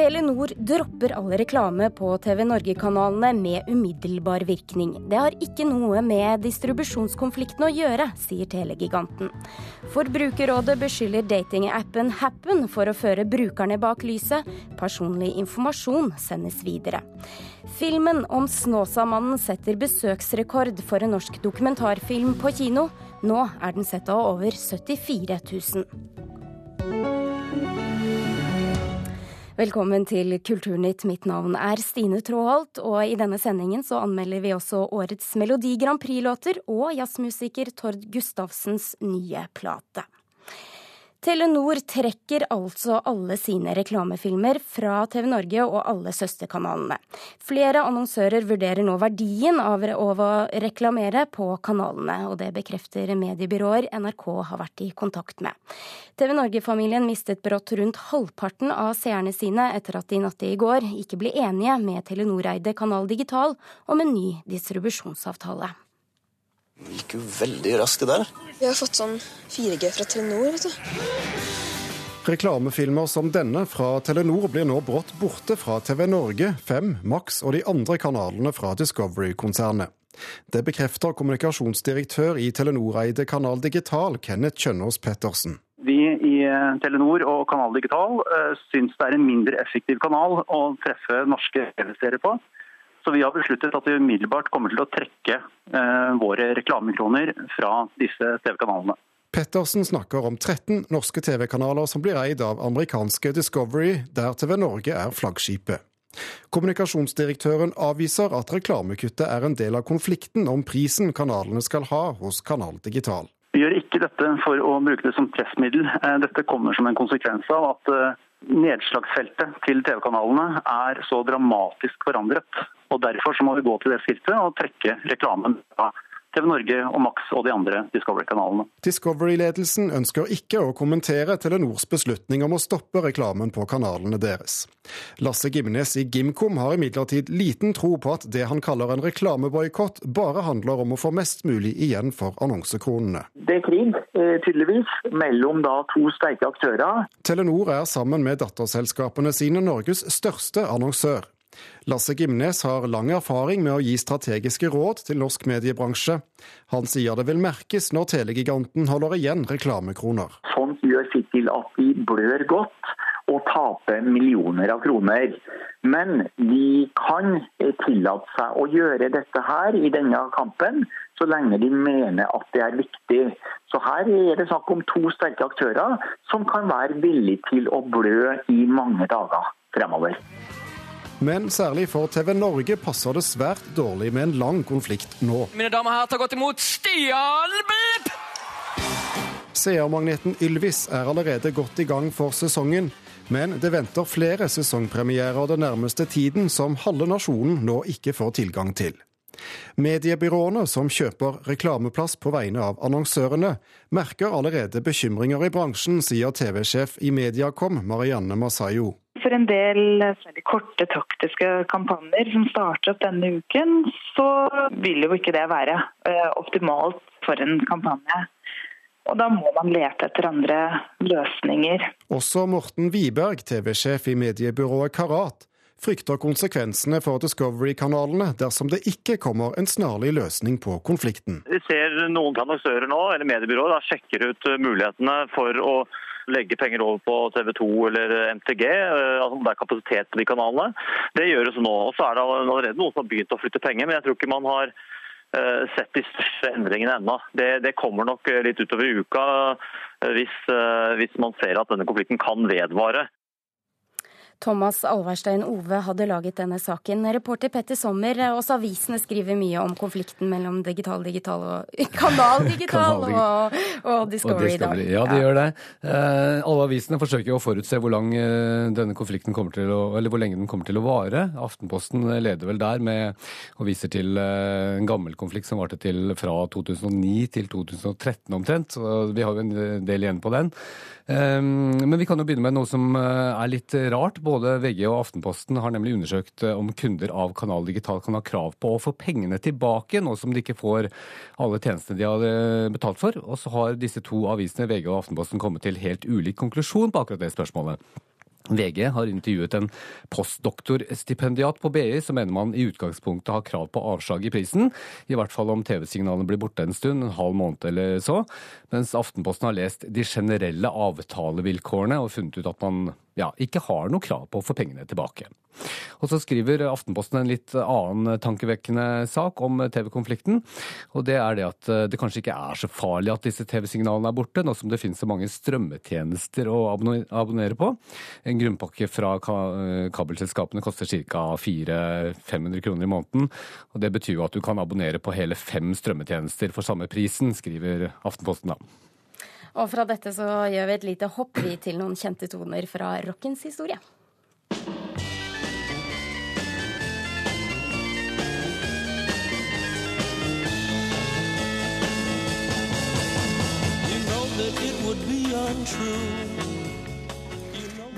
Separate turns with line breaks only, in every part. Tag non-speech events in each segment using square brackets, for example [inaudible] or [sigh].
Telenor dropper all reklame på TV Norge-kanalene med umiddelbar virkning. Det har ikke noe med distribusjonskonflikten å gjøre, sier telegiganten. Forbrukerrådet beskylder datingappen Happen for å føre brukerne bak lyset. Personlig informasjon sendes videre. Filmen om Snåsamannen setter besøksrekord for en norsk dokumentarfilm på kino. Nå er den sett av over 74 000. Velkommen til Kulturnytt. Mitt navn er Stine Tråholt, og i denne sendingen så anmelder vi også årets Melodi Grand Prix-låter og jazzmusiker Tord Gustavsens nye plate. Telenor trekker altså alle sine reklamefilmer fra TV Norge og alle søsterkanalene. Flere annonsører vurderer nå verdien av å reklamere på kanalene, og det bekrefter mediebyråer NRK har vært i kontakt med. TV Norge-familien mistet brått rundt halvparten av seerne sine etter at de natt i går ikke ble enige med Telenor-eide Kanal Digital om en ny distribusjonsavtale.
Det gikk jo veldig raskt, det der.
Vi har fått sånn 4G fra Telenor, vet du.
Reklamefilmer som denne fra Telenor blir nå brått borte fra TV Norge, 5, Max og de andre kanalene fra Discovery-konsernet. Det bekrefter kommunikasjonsdirektør i Telenor-eide Kanal Digital, Kenneth Kjønaas Pettersen.
Vi i eh, Telenor og Kanal Digital uh, syns det er en mindre effektiv kanal å treffe norske TV-seere på. Så vi har besluttet at vi umiddelbart kommer til å trekke eh, våre reklamekroner fra disse TV-kanalene.
Pettersen snakker om 13 norske TV-kanaler som blir eid av amerikanske Discovery, der TV Norge er flaggskipet. Kommunikasjonsdirektøren avviser at reklamekuttet er en del av konflikten om prisen kanalene skal ha hos Kanal Digital.
Vi gjør ikke dette for å bruke det som pressmiddel. Eh, dette kommer som en konsekvens av at eh, nedslagsfeltet til TV-kanalene er så dramatisk forandret. Og Derfor så må vi gå til det skrittet og trekke reklamen fra TV Norge og Max og de andre Discovery-kanalene.
Discovery-ledelsen ønsker ikke å kommentere Telenors beslutning om å stoppe reklamen på kanalene deres. Lasse Gimnes i Gimkom har imidlertid liten tro på at det han kaller en reklameboikott, bare handler om å få mest mulig igjen for annonsekronene.
Det er krig, eh, tydeligvis, mellom da to sterke aktører.
Telenor er sammen med datterselskapene sine Norges største annonsør. Lasse Gimnes har lang erfaring med å gi strategiske råd til norsk mediebransje. Han sier det vil merkes når telegiganten holder igjen reklamekroner.
Sånt gjør sitt til at de blør godt og taper millioner av kroner. Men de kan tillate seg å gjøre dette her i denne kampen, så lenge de mener at det er viktig. Så her er det snakk om to sterke aktører som kan være villige til å blø i mange dager fremover.
Men særlig for TV Norge passer det svært dårlig med en lang konflikt nå.
Mine damer og herrer, ta godt imot Stian Blipp!
Seermagneten Ylvis er allerede godt i gang for sesongen. Men det venter flere sesongpremierer den nærmeste tiden som halve nasjonen nå ikke får tilgang til. Mediebyråene som kjøper reklameplass på vegne av annonsørene, merker allerede bekymringer i bransjen, sier TV-sjef i Mediacom Marianne Masayo.
For en del særlig korte taktiske kampanjer som starter opp denne uken, så vil jo ikke det være eh, optimalt for en kampanje. Og da må man lete etter andre løsninger.
Også Morten Wiberg, TV-sjef i mediebyrået Karat, frykter konsekvensene for Discovery-kanalene dersom det ikke kommer en snarlig løsning på konflikten.
Vi ser noen annonsører nå, eller mediebyråer, da, sjekker ut mulighetene for å legge penger over på TV 2 eller MTG, eh, altså om det er kapasitet på de kanalene. Det gjøres nå. Og så er det allerede noen som har begynt å flytte penger, men jeg tror ikke man har eh, sett de største endringene ennå. Det, det, kommer nok litt utover i uka eh, hvis, hvis man ser at denne konflikten kan vedvare.
Thomas Alverstein Ove hadde laget denne saken. Reporter Petter Sommer, også avisene skriver mye om konflikten mellom Digital Digital og [laughs] Kanal Digital og, og, Discovery, i dag.
Ja, de ja. gjør det. Eh, alle avisene forsøker å forutse hvor lang eh, denne konflikten kommer til å, eller hvor lenge den kommer til å vare. Aftenposten leder vel der med og viser til eh, en gammel konflikt som varte til fra 2009 til 2013 omtrent. Så vi har jo en del igjen på den. Eh, men vi kan jo begynne med noe som eh, er litt rart både VG og Aftenposten har nemlig undersøkt eh, om kunder av Kanal Digital kan ha krav på å få pengene tilbake, nå som de ikke får alle tjenestene de har eh, betalt for. Og så har disse to avisene, VG og Aftenposten, kommet til helt ulik konklusjon på akkurat det spørsmålet. VG har intervjuet en postdoktorstipendiat på BI som mener man i utgangspunktet har krav på avslag i prisen, i hvert fall om TV-signalene blir borte en stund, en halv måned eller så, mens Aftenposten har lest de generelle avtalevilkårene og funnet ut at man ja, ikke har noe krav på å få pengene tilbake. Og så skriver Aftenposten en litt annen tankevekkende sak om TV-konflikten. Og det er det at eh, det kanskje ikke er så farlig at disse TV-signalene er borte, nå som det finnes så mange strømmetjenester å abonnere på. En grunnpakke fra eh, kabelselskapene koster ca. 400-500 kroner i måneden. Og det betyr jo at du kan abonnere på hele fem strømmetjenester for samme prisen, skriver Aftenposten da.
Og fra dette så gjør vi et lite hopp vi til noen kjente toner fra rockens historie. You know that it would be untrue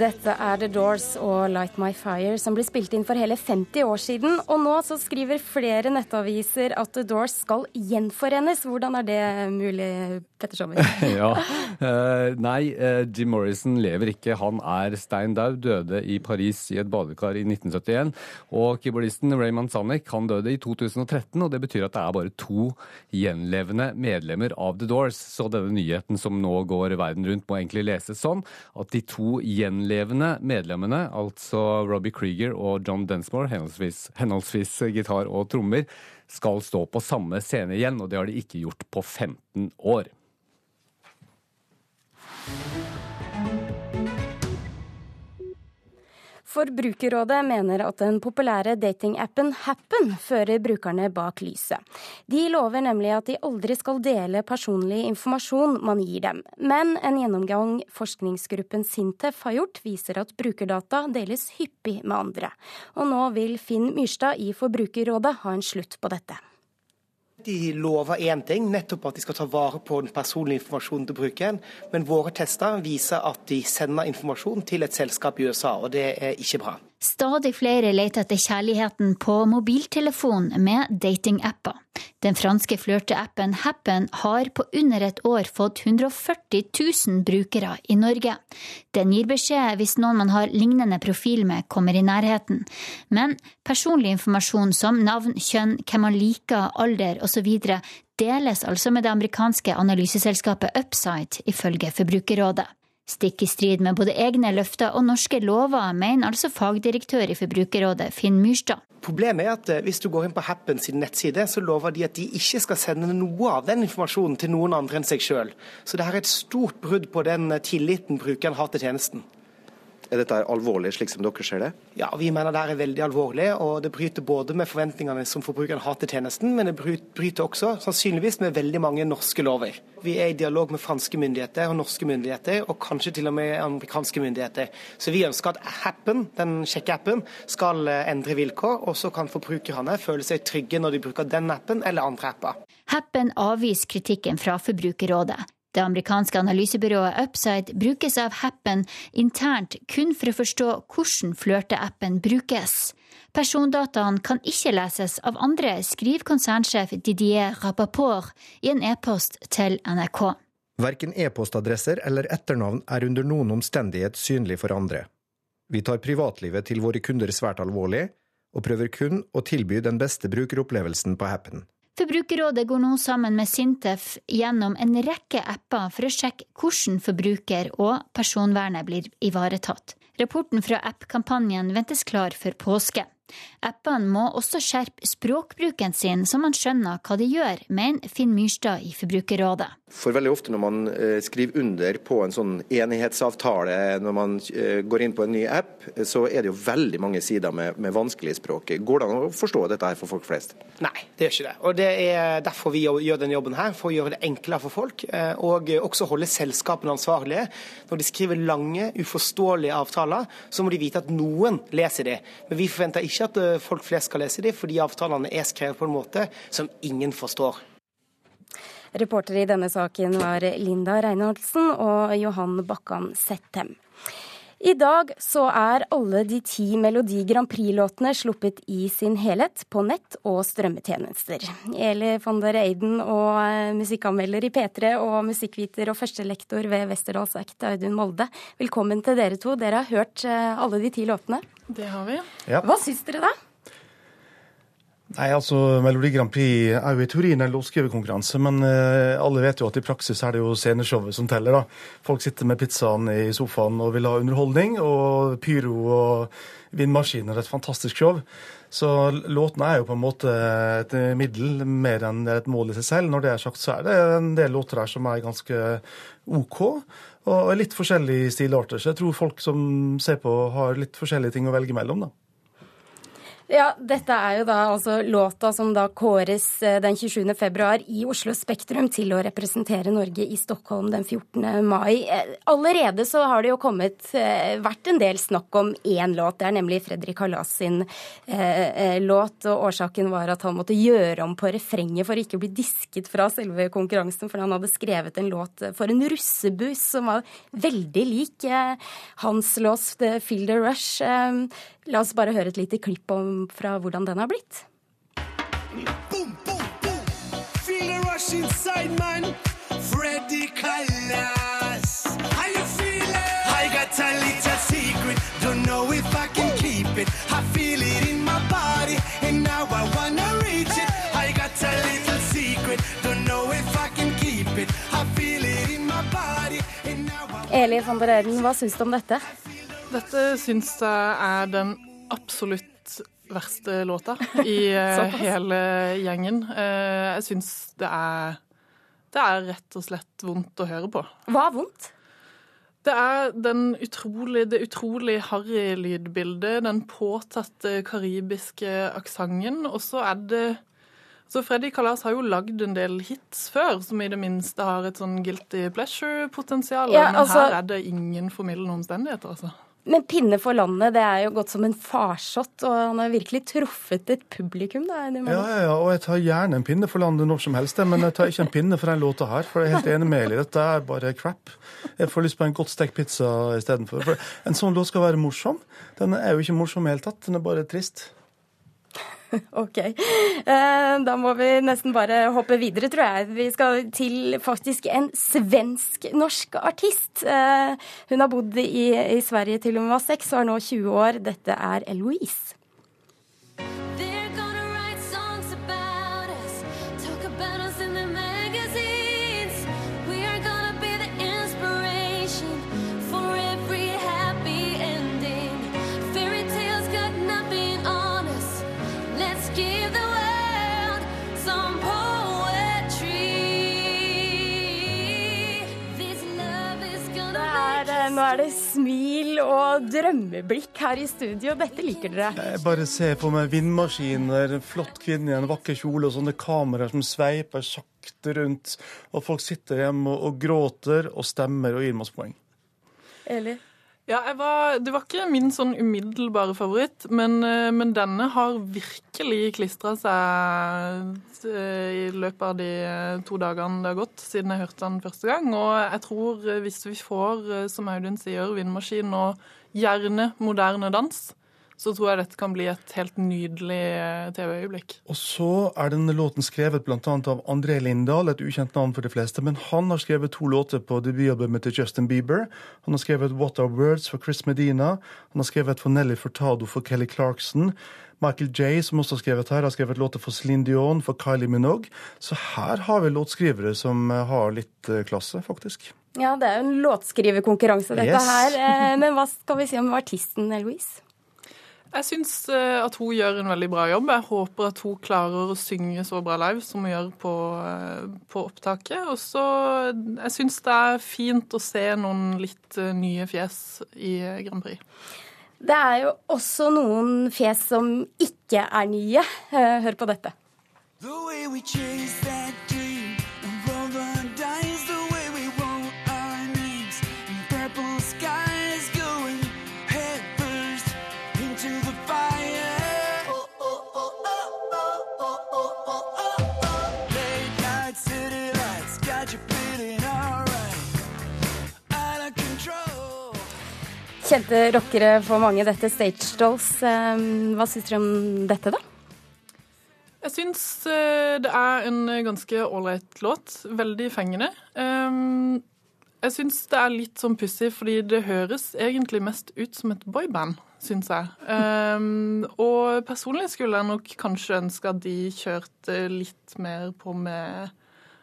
dette er The Doors og Light My Fire, som ble spilt inn for hele 50 år siden. Og nå så skriver flere nettaviser at The Doors skal gjenforenes. Hvordan er det mulig, Petter Sommer? [laughs]
ja, uh, Nei, uh, Jim Morrison lever ikke. Han er stein daud. Døde i Paris i et badekar i 1971. Og keyboardisten Raymond Sannik han døde i 2013, og det betyr at det er bare to gjenlevende medlemmer av The Doors. Så denne nyheten som nå går verden rundt, må egentlig leses sånn at de to gjenlevende gjenlevende medlemmene, altså Robbie Krieger og John Densmore, henholdsvis, henholdsvis gitar og trommer, skal stå på samme scene igjen, og det har de ikke gjort på 15 år.
Forbrukerrådet mener at den populære datingappen Happen fører brukerne bak lyset. De lover nemlig at de aldri skal dele personlig informasjon man gir dem. Men en gjennomgang forskningsgruppen Sintef har gjort, viser at brukerdata deles hyppig med andre. Og nå vil Finn Myrstad i Forbrukerrådet ha en slutt på dette.
De lover én ting, nettopp at de skal ta vare på den personlige informasjonen til brukeren. Men våre tester viser at de sender informasjon til et selskap i USA, og det er ikke bra.
Stadig flere leter etter kjærligheten på mobiltelefon med datingapper. Den franske flørteappen Happen har på under et år fått 140 000 brukere i Norge. Den gir beskjed hvis noen man har lignende profil med, kommer i nærheten. Men personlig informasjon som navn, kjønn, hvem man liker, alder osv. deles altså med det amerikanske analyseselskapet Upside, ifølge Forbrukerrådet. Stikk i strid med både egne løfter og norske lover, mener altså fagdirektør i Forbrukerrådet Finn Myrstad.
Problemet er at eh, hvis du går inn på Happen sin nettside, så lover de at de ikke skal sende noe av den informasjonen til noen andre enn seg sjøl. Så det er et stort brudd på den eh, tilliten brukeren har til tjenesten.
Er dette alvorlig, slik som dere ser det?
Ja, vi mener det er veldig alvorlig. og Det bryter både med forventningene som forbrukerne har til tjenesten, men det bryter også sannsynligvis med veldig mange norske lover. Vi er i dialog med franske myndigheter og norske myndigheter, og kanskje til og med amerikanske myndigheter. Så vi ønsker at appen, den sjekkeappen, skal eh, endre vilkår, og så kan forbrukerne føle seg trygge når de bruker den appen eller andre apper.
Happen avviser kritikken fra Forbrukerrådet. Det amerikanske analysebyrået Upside brukes av Happen internt kun for å forstå hvordan flørteappen brukes. Persondataene kan ikke leses av andre, skriver konsernsjef Didier Rapaport i en e-post til NRK.
Verken e-postadresser eller etternavn er under noen omstendighet synlig for andre. Vi tar privatlivet til våre kunder svært alvorlig, og prøver kun å tilby den beste brukeropplevelsen på Happen.
Forbrukerrådet går nå sammen med Sintef gjennom en rekke apper for å sjekke hvordan forbruker- og personvernet blir ivaretatt. Rapporten fra app-kampanjen ventes klar før påske. Appene må også skjerpe språkbruken sin, så man skjønner hva de gjør, mener Finn Myrstad i Forbrukerrådet.
For veldig ofte når man eh, skriver under på en sånn enighetsavtale, når man eh, går inn på en ny app, så er det jo veldig mange sider med, med vanskelig språk. Går det an å forstå dette her for folk flest?
Nei, det gjør ikke det. Og Det er derfor vi gjør denne jobben her, for å gjøre det enklere for folk. Eh, og også holde selskapene ansvarlige. Når de skriver lange, uforståelige avtaler, så må de vite at noen leser de. Men vi forventer ikke at folk flest skal lese de, fordi avtalene er skrevet på en måte som ingen forstår.
Reportere i denne saken var Linda Reinholdsen og Johan Bakkan Settem. I dag så er alle de ti Melodi Grand Prix-låtene sluppet i sin helhet på nett og strømmetjenester. Eli von der Eiden og eh, musikkanmelder i P3 og musikkviter og førstelektor ved Westerdals Act, Audun Molde. Velkommen til dere to. Dere har hørt eh, alle de ti låtene.
Det har vi.
Ja. Hva syns dere da?
Nei, altså Melodi Grand Prix er jo i teorien en låtskriverkonkurranse, men eh, alle vet jo at i praksis er det jo sceneshowet som teller. da. Folk sitter med pizzaen i sofaen og vil ha underholdning, og pyro og vindmaskiner er et fantastisk show. Så låtene er jo på en måte et middel mer enn et mål i seg selv. Når det er sagt, så er det en del låter her som er ganske OK. Og litt forskjellige stilarter. Så jeg tror folk som ser på, har litt forskjellige ting å velge mellom. da.
Ja, dette er jo da altså låta som da kåres eh, den 27. februar i Oslo Spektrum til å representere Norge i Stockholm den 14. mai. Eh, allerede så har det jo kommet eh, vært en del snakk om én låt. Det er nemlig Fredrik Hallas sin eh, låt. og Årsaken var at han måtte gjøre om på refrenget for å ikke bli disket fra selve konkurransen, for han hadde skrevet en låt for en russebuss som var veldig lik eh, hans låt 'Feel the Rush'. Eh, La oss bare høre et lite klipp om, fra hvordan den har blitt. Boom, boom, boom. Feel the rush inside, man. Freddy Kalas. How you feeling? I got a little secret. Don't know if I can keep it. I feel it in my body, and now I wanna reach it. I got a little secret. Don't know if I can keep it. I feel it in my body, and now I Eli van der Erden, hva syns du om dette?
Dette syns jeg er den absolutt verste låta i [laughs] eh, hele gjengen. Eh, jeg syns det er Det er rett og slett vondt å høre på.
Hva er vondt?
Det er utrolig, det utrolig harry lydbildet, den påtatte karibiske aksenten. Og så er det så Freddy Kalas har jo lagd en del hits før, som i det minste har et sånn guilty pleasure-potensial. Ja, altså... Men her er det ingen formildende omstendigheter, altså.
Men 'Pinne for landet' det er jo gått som en farsott, og han har virkelig truffet et publikum. Da,
ja, ja, ja, og jeg tar gjerne en pinne for landet når som helst, men jeg tar ikke en pinne for den låta her. For jeg er helt enig med Eli, dette er bare crap. Jeg får lyst på en godt stekt pizza istedenfor. For en sånn låt skal være morsom. Den er jo ikke morsom i det hele tatt, den er bare trist. [laughs]
OK. Eh, da må vi nesten bare hoppe videre, tror jeg. Vi skal til faktisk en svensk-norsk artist. Eh, hun har bodd i, Sverige til hun var seks og er nå 20 år. Dette er Eloise. Og drømmeblikk her i studio. Dette liker dere.
Jeg bare se på meg vindmaskiner, flott kvinne i en vakker kjole og sånne kameraer som sveiper sakte rundt. Og folk sitter hjemme og, og gråter og stemmer og gir masse poeng.
Eli?
Ja, var, Det var ikke min sånn umiddelbare favoritt, men, eh, men denne har virkelig klistra seg eh, i løpet av de eh, to dagene det har gått siden jeg hørte den første gang. Og jeg tror hvis vi får, som Audun sier, vindmaskin og gjerne moderne dans, så tror jeg dette kan bli et helt nydelig eh, TV-øyeblikk.
Og så er denne låten skrevet bl.a. av André Lindahl, et ukjent navn for de fleste. Men han har skrevet to låter på debutalbumet til Justin Bieber. Han har skrevet What Are Words for Chris Medina. Han har skrevet for Nelly Furtado for Kelly Clarkson. Michael J., som også har skrevet her, har skrevet låter for Celine Dion, for Kylie Minogue. Så her har vi låtskrivere som eh, har litt eh, klasse, faktisk.
Ja, det er jo en låtskriverkonkurranse, dette yes. her. Men hva skal vi si om artisten Eloise?
Jeg syns eh, at hun gjør en veldig bra jobb. Jeg håper at hun klarer å synge så bra live som hun gjør på, eh, på opptaket. Og så Jeg syns det er fint å se noen litt eh, nye fjes i Grand Prix.
Det er jo også noen fjes som ikke er nye. Hør på dette. The way we chase that Kjente rockere for mange, dette Stage Dolls. Ehm, hva syns dere om dette, da?
Jeg syns eh, det er en ganske ålreit låt. Veldig fengende. Ehm, jeg syns det er litt sånn pussig, fordi det høres egentlig mest ut som et boyband, syns jeg. Og personlig skulle jeg nok kanskje ønske at de kjørte litt mer på med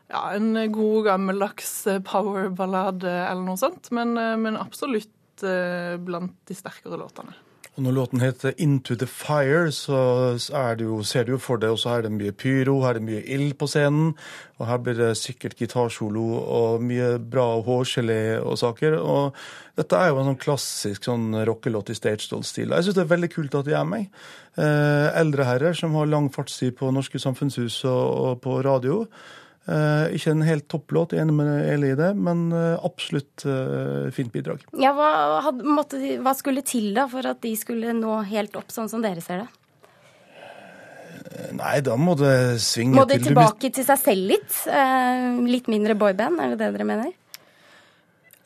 ja, en god, gammeldags powerballade eller noe sånt. Men, eh, men absolutt uh, blant de sterkere låtene.
Og Når låten heter 'Into the Fire', så det jo, ser du jo for deg, og så er det mye pyro, her er det mye ild på scenen. Og her blir det sikkert gitarsolo og mye bra hårgelé og saker. Og dette er jo en sånn klassisk sånn rockelåt i Stage Doll-stil. Jeg syns det er veldig kult at de er med. Eh, eldre herrer som har lang fartstid på norske samfunnshus og, og på radio. Uh, ikke en helt topplåt, enig med Eli i det, men uh, absolutt uh, fint bidrag.
Ja, hva, had, måtte, hva, skulle til da for at de skulle nå helt opp, sånn som dere ser det?
Nei, da må det svinge
til Må det tilbake til seg selv litt? litt mindre boyband, er det det dere mener?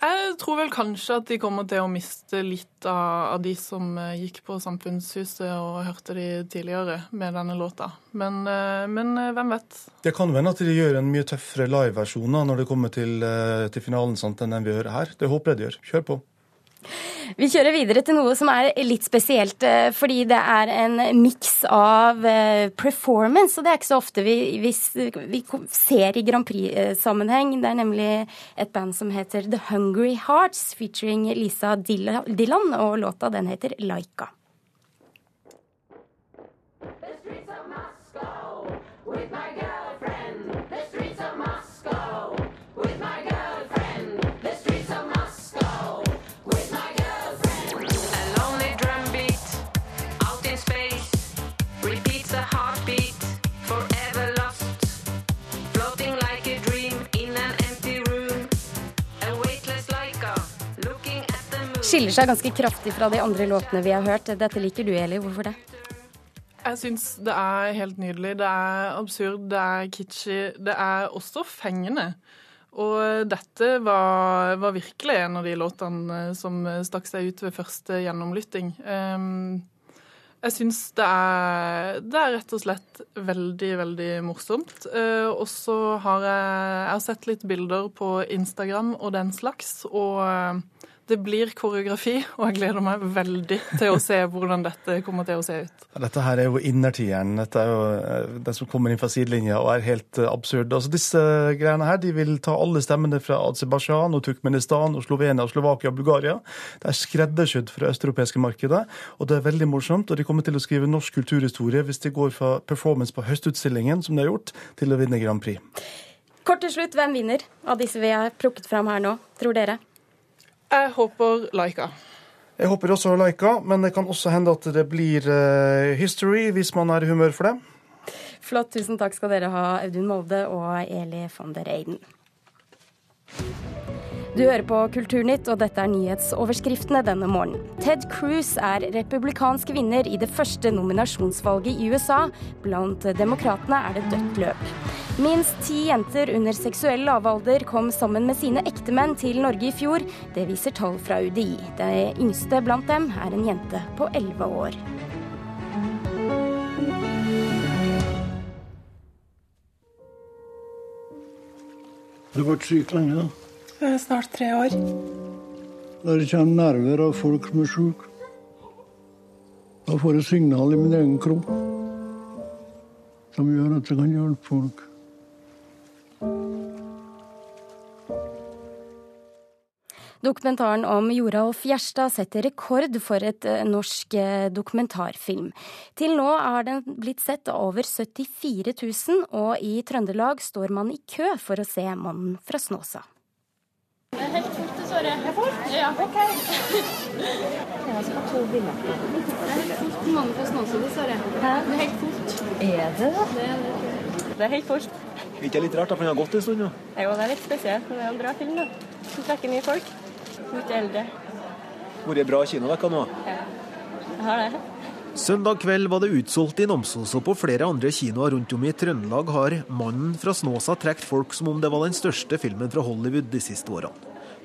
Jeg tror vel kanskje at de kommer til å miste litt av, de som eh, gikk på Samfunnshuset og hørte de tidligere med denne låta. Men, eh, men eh, hvem vet?
Det kan hende at de gjør en mye tøffere liveversjon når det kommer til, til finalen sant, enn den vi hører her. Det håper jeg de gjør. Kjør på.
Vi kjører videre til noe som er litt spesielt, eh, fordi det er en miks av eh, performance. Og det er ikke så ofte vi, vi, vi ser i Grand Prix-sammenheng. Det er nemlig et band som heter The Hungry Hearts, featuring Lisa Dillan, og låta den heter Laika. Skiller seg ganske kraftig fra de andre låtene vi har hørt. Dette liker du, Eli. Hvorfor det?
Jeg syns det er helt nydelig. Det er absurd, det er kitschy. Det er også fengende. Og dette var, var, virkelig en av de låtene som stakk seg ut ved første gjennomlytting. Um, jeg syns det, det, er rett og slett veldig, veldig morsomt. Uh, og så har jeg, jeg har sett litt bilder på Instagram og den slags. og uh, det blir koreografi, og jeg gleder meg veldig til å se hvordan dette kommer til å se ut.
Dette her er jo innertieren. Dette er jo eh, den som kommer inn fra sidelinja og er helt eh, absurd. Altså Disse greiene her de vil ta alle stemmene fra Aserbajdsjan og Turkmenistan og Slovenia og Slovakia og Bulgaria. Det er skreddersydd for det østeuropeiske markedet, og det er veldig morsomt. Og de kommer til å skrive norsk kulturhistorie hvis de går fra performance på Høstutstillingen, som de har gjort, til å vinne Grand Prix.
Kort til slutt, hvem vinner av disse vi har plukket fram her nå, tror dere?
Jeg håper Laika.
Jeg håper også Laika, men det kan også hende at det blir uh, History hvis man er i humør for det.
Flott. Tusen takk skal dere ha, Audun Molde og Eli von der Eiden. Du hører på Kulturnytt, og dette er nyhetsoverskriftene denne morgenen. Ted Cruz er republikansk vinner i det første nominasjonsvalget i USA. Blant demokratene er det dødt løp. Minst ti jenter under seksuell lavalder kom sammen med sine ektemenn til Norge i fjor. Det viser tall fra UDI. Det yngste blant dem er en jente på elleve år.
Har du vært syk lenge? da?
Snart tre år.
Når det kommer nerver av folk som er syke, da får jeg signal i min egen kropp som gjør at jeg kan hjelpe folk.
Dokumentaren om Joralf Gjerstad setter rekord for et eh, norsk eh, dokumentarfilm. Til nå har den blitt sett av over 74 000, og i Trøndelag står man i kø for å se Mannen fra Snåsa.
Det er helt fullt, dessverre. Det er fullt? Ja. OK. Jeg har to billetter. Det er helt fullt. Mannen fra Snåsa, dessverre. Det er helt fullt.
Er det det?
Det er, det helt fullt.
Ikke litt rart for den har gått en stund nå?
Jo, det er litt spesielt. Men Det er en bra film, da. Du trekker mye folk. Mye eldre.
Vært bra kino dere nå?
Ja, jeg har det.
Søndag kveld var det utsolgt i Namsos, og på flere andre kinoer rundt om i Trøndelag har 'Mannen fra Snåsa' trukket folk som om det var den største filmen fra Hollywood de siste årene.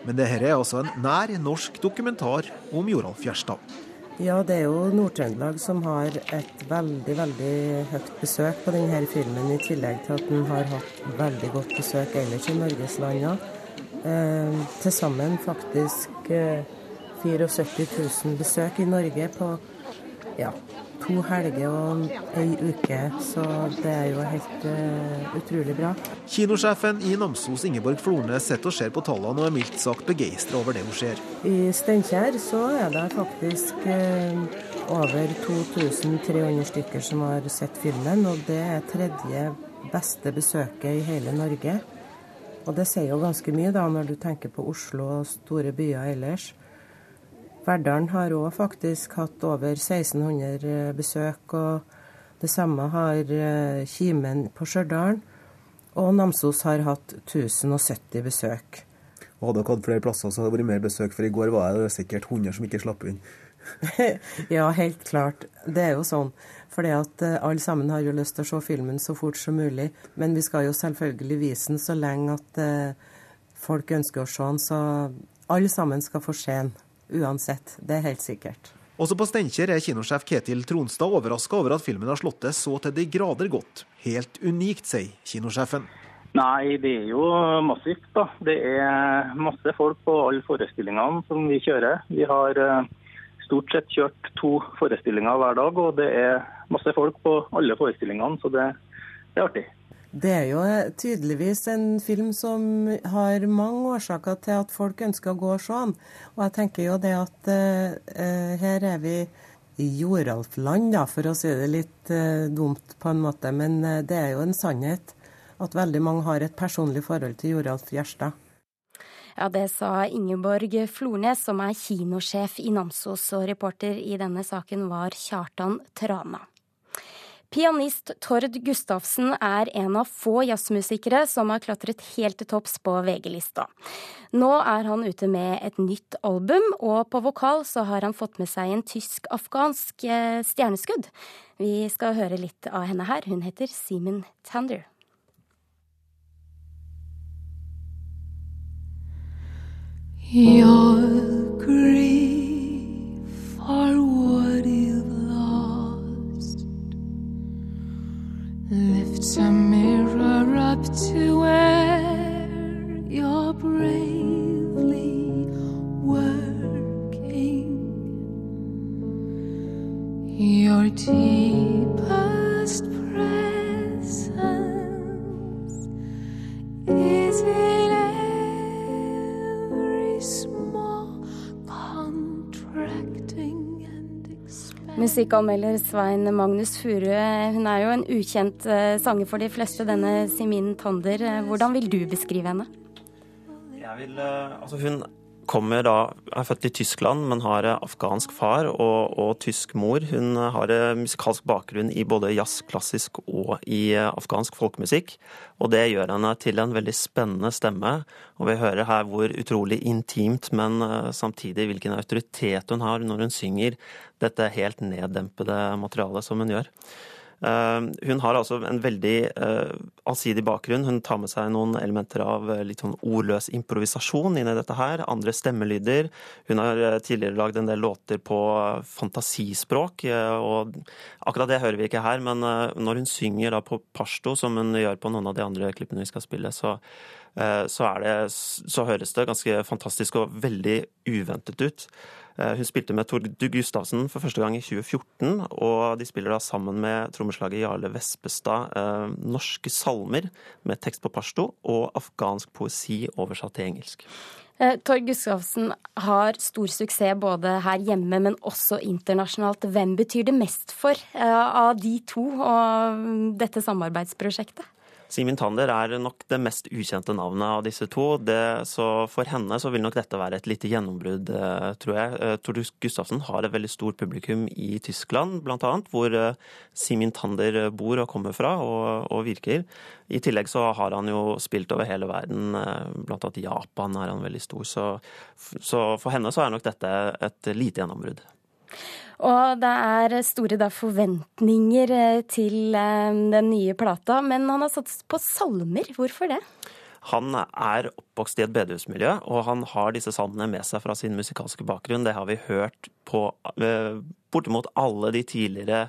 Men dette er altså en nær norsk dokumentar om Joralf Gjerstad.
Ja, det er jo Nord-Trøndelag som har et veldig, veldig høyt besøk på denne filmen, i tillegg til at den har hatt veldig godt besøk ellers i Norgeslandene. Eh, Til sammen faktisk eh, 74 000 besøk i Norge på ja, to helger og ei uke, så det er jo helt uh, utrolig bra.
Kinosjefen i Namsos, Ingeborg Flornes, sitter og ser på tallene og er mildt sagt begeistra over det hun ser.
I Steinkjer så er det faktisk uh, over 2300 stykker som har sett filmen, og det er tredje beste besøket i hele Norge. Og det sier jo ganske mye da, når du tenker på Oslo og store byer ellers. Verdalen har òg faktisk hatt over 1600 besøk, og det samme har eh, Kimen på Stjørdal. Og Namsos har hatt 1070 besøk.
Og hadde dere hatt flere plasser, så hadde det vært mer besøk, for i går var det sikkert 100 som ikke slapp inn. [laughs]
ja, helt klart. Det er jo sånn. Fordi at uh, alle sammen har jo lyst til å se filmen så fort som mulig. Men vi skal jo selvfølgelig vise den så lenge at folk ønsker å se den. Så alle sammen skal få se den uansett. Det er helt sikkert.
Også på Steinkjer er kinosjef Ketil Tronstad overraska over at filmen har slått til så til de grader godt. Helt unikt, sier kinosjefen.
Nei, det er jo massivt, da. Det er masse folk på alle forestillingene som vi kjører. Vi har eh, stort sett kjørt to forestillinger hver dag, og det er masse folk på alle forestillingene, så det, det er artig.
Det er jo tydeligvis en film som har mange årsaker til at folk ønsker å gå og se den. Og jeg tenker jo det at uh, her er vi i Joralf-land, da, for å si det litt uh, dumt på en måte. Men uh, det er jo en sannhet at veldig mange har et personlig forhold til Joralf Gjerstad.
Ja, Det sa Ingeborg Flornes, som er kinosjef i Namsos, og reporter i denne saken var Kjartan Trana. Pianist Tord Gustavsen er en av få jazzmusikere som har klatret helt til topps på VG-lista. Nå er han ute med et nytt album, og på vokal så har han fått med seg en tysk-afghansk eh, stjerneskudd. Vi skal høre litt av henne her. Hun heter Simen Tander.
Your grief for what you've lifts a mirror up to where you're bravely working. Your deepest presence is in every small
Musikkanmelder Svein Magnus Furue, hun er jo en ukjent eh, sanger for de fleste, denne Simin Tander. Eh, Hvordan vil du beskrive henne?
Jeg vil, eh, altså hun kommer da, er født i Tyskland, men har afghansk far og, og tysk mor. Hun har musikalsk bakgrunn i både jazz, klassisk og i eh, afghansk folkemusikk. Og det gjør henne til en veldig spennende stemme. Og vi hører her hvor utrolig intimt, men eh, samtidig hvilken autoritet hun har når hun synger dette helt neddempede materialet som hun gjør. Eh, Hun har altså en veldig eh, allsidig bakgrunn. Hun tar med seg noen elementer av eh, litt sånn ordløs improvisasjon inn i dette her. Andre stemmelyder. Hun har tidligere lagd en del låter på fantasispråk, og akkurat det hører vi ikke her. Men når hun synger da på pashto, som hun gjør på noen av de andre klippene vi skal spille, så, så, det, så høres det ganske fantastisk og veldig uventet ut. Eh, Hun spilte med Tord Gustavsen for første gang i 2014, og de spiller da sammen med trommeslaget Jarle Vespestad eh, norske salmer med tekst på pashto og afghansk poesi oversatt til engelsk.
Eh, Torg Gustavsen har stor suksess både her hjemme, men også internasjonalt. Hvem betyr det mest for av de to og dette samarbeidsprosjektet?
Simin Tander er nok det mest ukjente navnet av disse to. Det, så for henne så vil nok dette være et lite gjennombrudd, eh, tror jeg. Tordus Tord Gustavsen har et veldig stort publikum i Tyskland, blant annet, hvor Simen Simin Tander bor og kommer fra og, og virker. I tillegg så har han jo spilt over hele verden, eh, blant annet Japan er han veldig stor. Så, så for henne så er nok dette et lite gjennombrudd.
Og det er store da, forventninger eh, til eh, den nye plata, men han har satt på salmer. Hvorfor det?
Han er oppvokst i et bedehusmiljø, og han har disse salmene med seg fra sin musikalske bakgrunn. Det har vi hørt på eh, bortimot alle de tidligere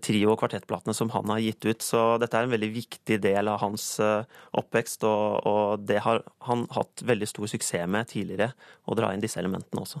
trio- og kvartettplatene som han har gitt ut. Så dette er en veldig viktig del av hans oppvekst, og, og det har han hatt veldig stor suksess med tidligere, å dra inn disse elementene også.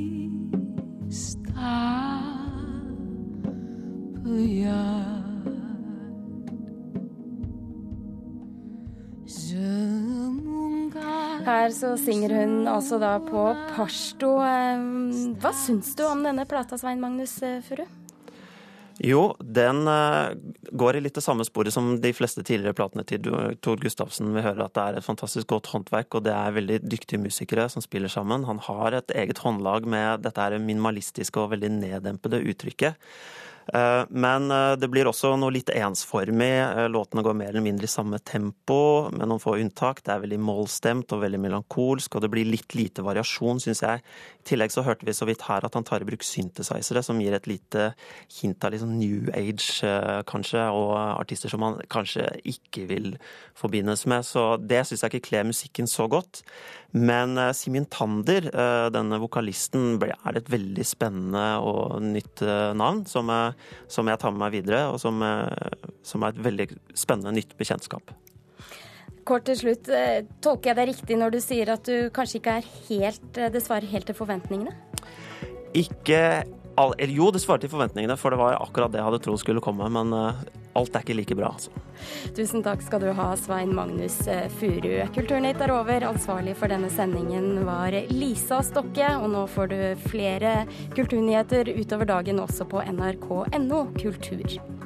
Her så synger hun altså da på pashto. Hva syns du om denne plata, Svein Magnus eh, Furu?
Jo, den eh, går i litt det samme sporet som de fleste tidligere platene til Tord Gustavsen. Vi hører at det er et fantastisk godt håndverk, og det er veldig dyktige musikere som spiller sammen. Han har et eget håndlag med dette minimalistiske og veldig neddempede uttrykket. Eh, Men eh, det blir også noe litt ensformig. Eh, Låtene går mer eller mindre i samme tempo, med noen få unntak. Det er veldig mollstemt og veldig melankolsk, og det blir litt lite variasjon, syns jeg. I tillegg så hørte vi så vidt her at han tar i bruk synthesizere, som gir et lite hint av liksom new age, kanskje, og artister som han kanskje ikke vil forbindes med. Så det syns jeg ikke kler musikken så godt. Men eh, Simin Tander, eh, denne vokalisten, er et veldig spennende og nytt eh, navn, som, jeg- som jeg tar med meg videre, og som, som er et veldig spennende nytt bekjentskap.
Kort til slutt, tolker jeg deg riktig når du sier at du kanskje ikke er helt, det svarer helt til forventningene?
Ikke all, Jo, det svarte til forventningene, for det var akkurat det jeg hadde trodd skulle komme, men alt er ikke like bra, altså.
Tusen takk skal du ha, Svein Magnus eh, Furu. Kulturnytt er over. Ansvarlig for denne sendingen var Lisa Stokke, og nå får du flere kulturnyheter utover dagen også på nrk.no kultur.